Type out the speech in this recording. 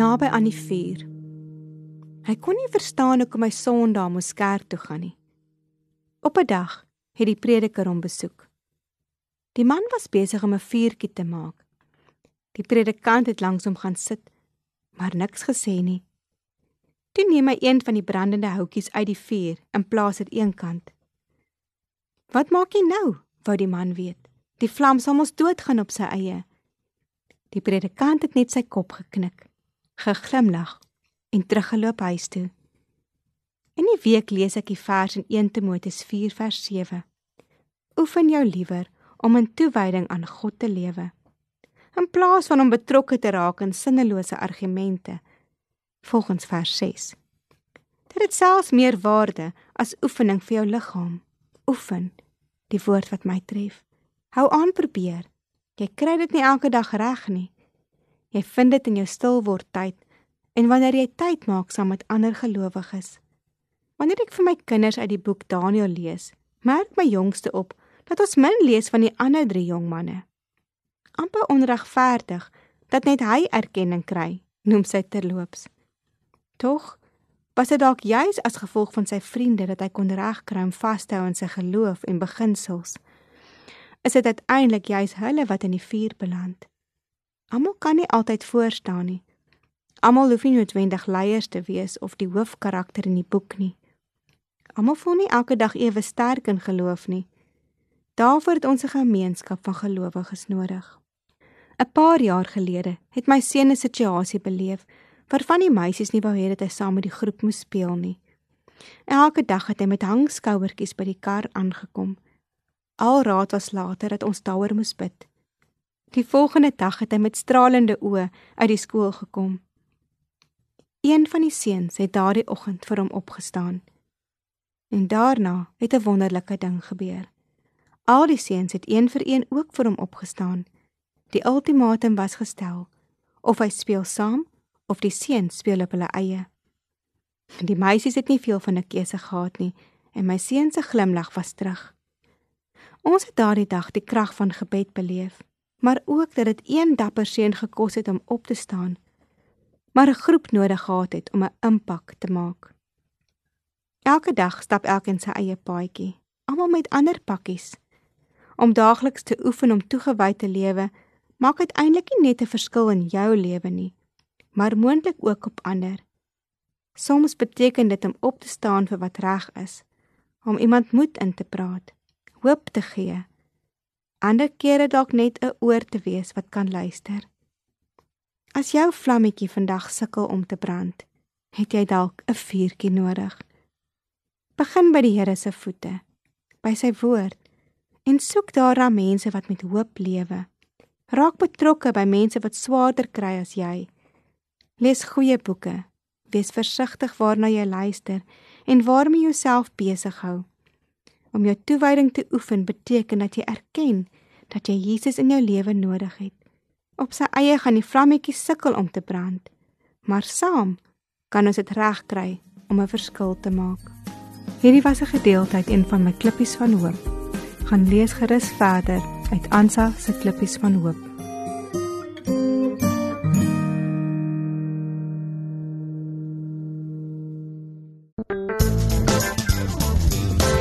Naby aan die vuur. Hy kon nie verstaan hoekom hy Sondag moes kerk toe gaan nie. Op 'n dag het die prediker hom besoek. Die man was besig om 'n vuurtjie te maak. Die predikant het langs hom gaan sit, maar niks gesê nie. Toe neem hy een van die brandende houtjies uit die vuur en plaas dit eenkant. "Wat maak jy nou?" wou die man weet. "Die vlam sal mos doodgaan op sy eie." Die predikant het net sy kop geknik geglimlag en teruggeloop huis toe. In die week lees ek die vers in 1 Timoteus 4 vers 7. Oefen jou liewer om in toewyding aan God te lewe in plaas van om betrokke te raak in sinnelose argumente. Volgens vers 6. Dit het selfs meer waarde as oefening vir jou liggaam. Oefen die woord wat my tref. Hou aan probeer. Jy kry dit nie elke dag reg nie. Jy vind dit in jou stil word tyd en wanneer jy tyd maak saam met ander gelowiges. Wanneer ek vir my kinders uit die boek Daniël lees, merk my jongste op dat ons min lees van die ander drie jong manne. amper onregverdig dat net hy erkenning kry, noem sy terloops. Tog was dit dalk juis as gevolg van sy vriende dat hy kon regkry om vas te hou aan sy geloof en beginsels. Is dit uiteindelik juis hulle wat in die vuur beland? Almal kan nie altyd voor staan nie. Almal hoef nie noodwendig leiers te wees of die hoofkarakter in die boek nie. Almal voel nie elke dag ewe sterk in geloof nie. Daarvoor het ons 'n gemeenskap van gelowiges nodig. 'n Paar jaar gelede het my seun 'n situasie beleef waarvan die meisies nie wou hê dat hy saam met die groep moes speel nie. Elke dag het hy met hangskouertjies by die kar aangekom. Al raad was later dat ons daaroor moes bid. Die volgende dag het hy met stralende oë uit die skool gekom. Een van die seuns het daardie oggend vir hom opgestaan. En daarna het 'n wonderlike ding gebeur. Al die seuns het een vir een ook vir hom opgestaan. Die ultimatum was gestel: of hy speel saam of die seuns speel op hulle eie. Die meisies het nie veel van 'n keuse gehad nie en my seun se glimlag was terug. Ons het daardie dag die krag van gebed beleef maar ook dat dit een dapper seun gekos het om op te staan, maar 'n groep nodig gehad het om 'n impak te maak. Elke dag stap elkeen sy eie paadjie, almal met ander pakkies. Om daagliks te oefen om toegewy te lewe, maak uiteindelik nie net 'n verskil in jou lewe nie, maar moontlik ook op ander. Soms beteken dit om op te staan vir wat reg is, om iemand moed in te praat, hoop te gee ander kere dalk net 'n oor te wees wat kan luister. As jou vlammetjie vandag sukkel om te brand, het jy dalk 'n vuurtjie nodig. Begin by die Here se voete, by sy woord en soek daar na mense wat met hoop lewe. Raak betrokke by mense wat swaarder kry as jy. Lees goeie boeke. Wees versigtig waarna jy luister en waarmee jouself besig hou. Om jou toewyding te oefen beteken dat jy erken dat jy Jesus in jou lewe nodig het. Op sy eie gaan die vlammetjie sukkel om te brand, maar saam kan ons dit regkry om 'n verskil te maak. Hierdie was 'n gedeelte uit een van my klippies van hoop. Gaan lees gerus verder uit Ansa se klippies van hoop.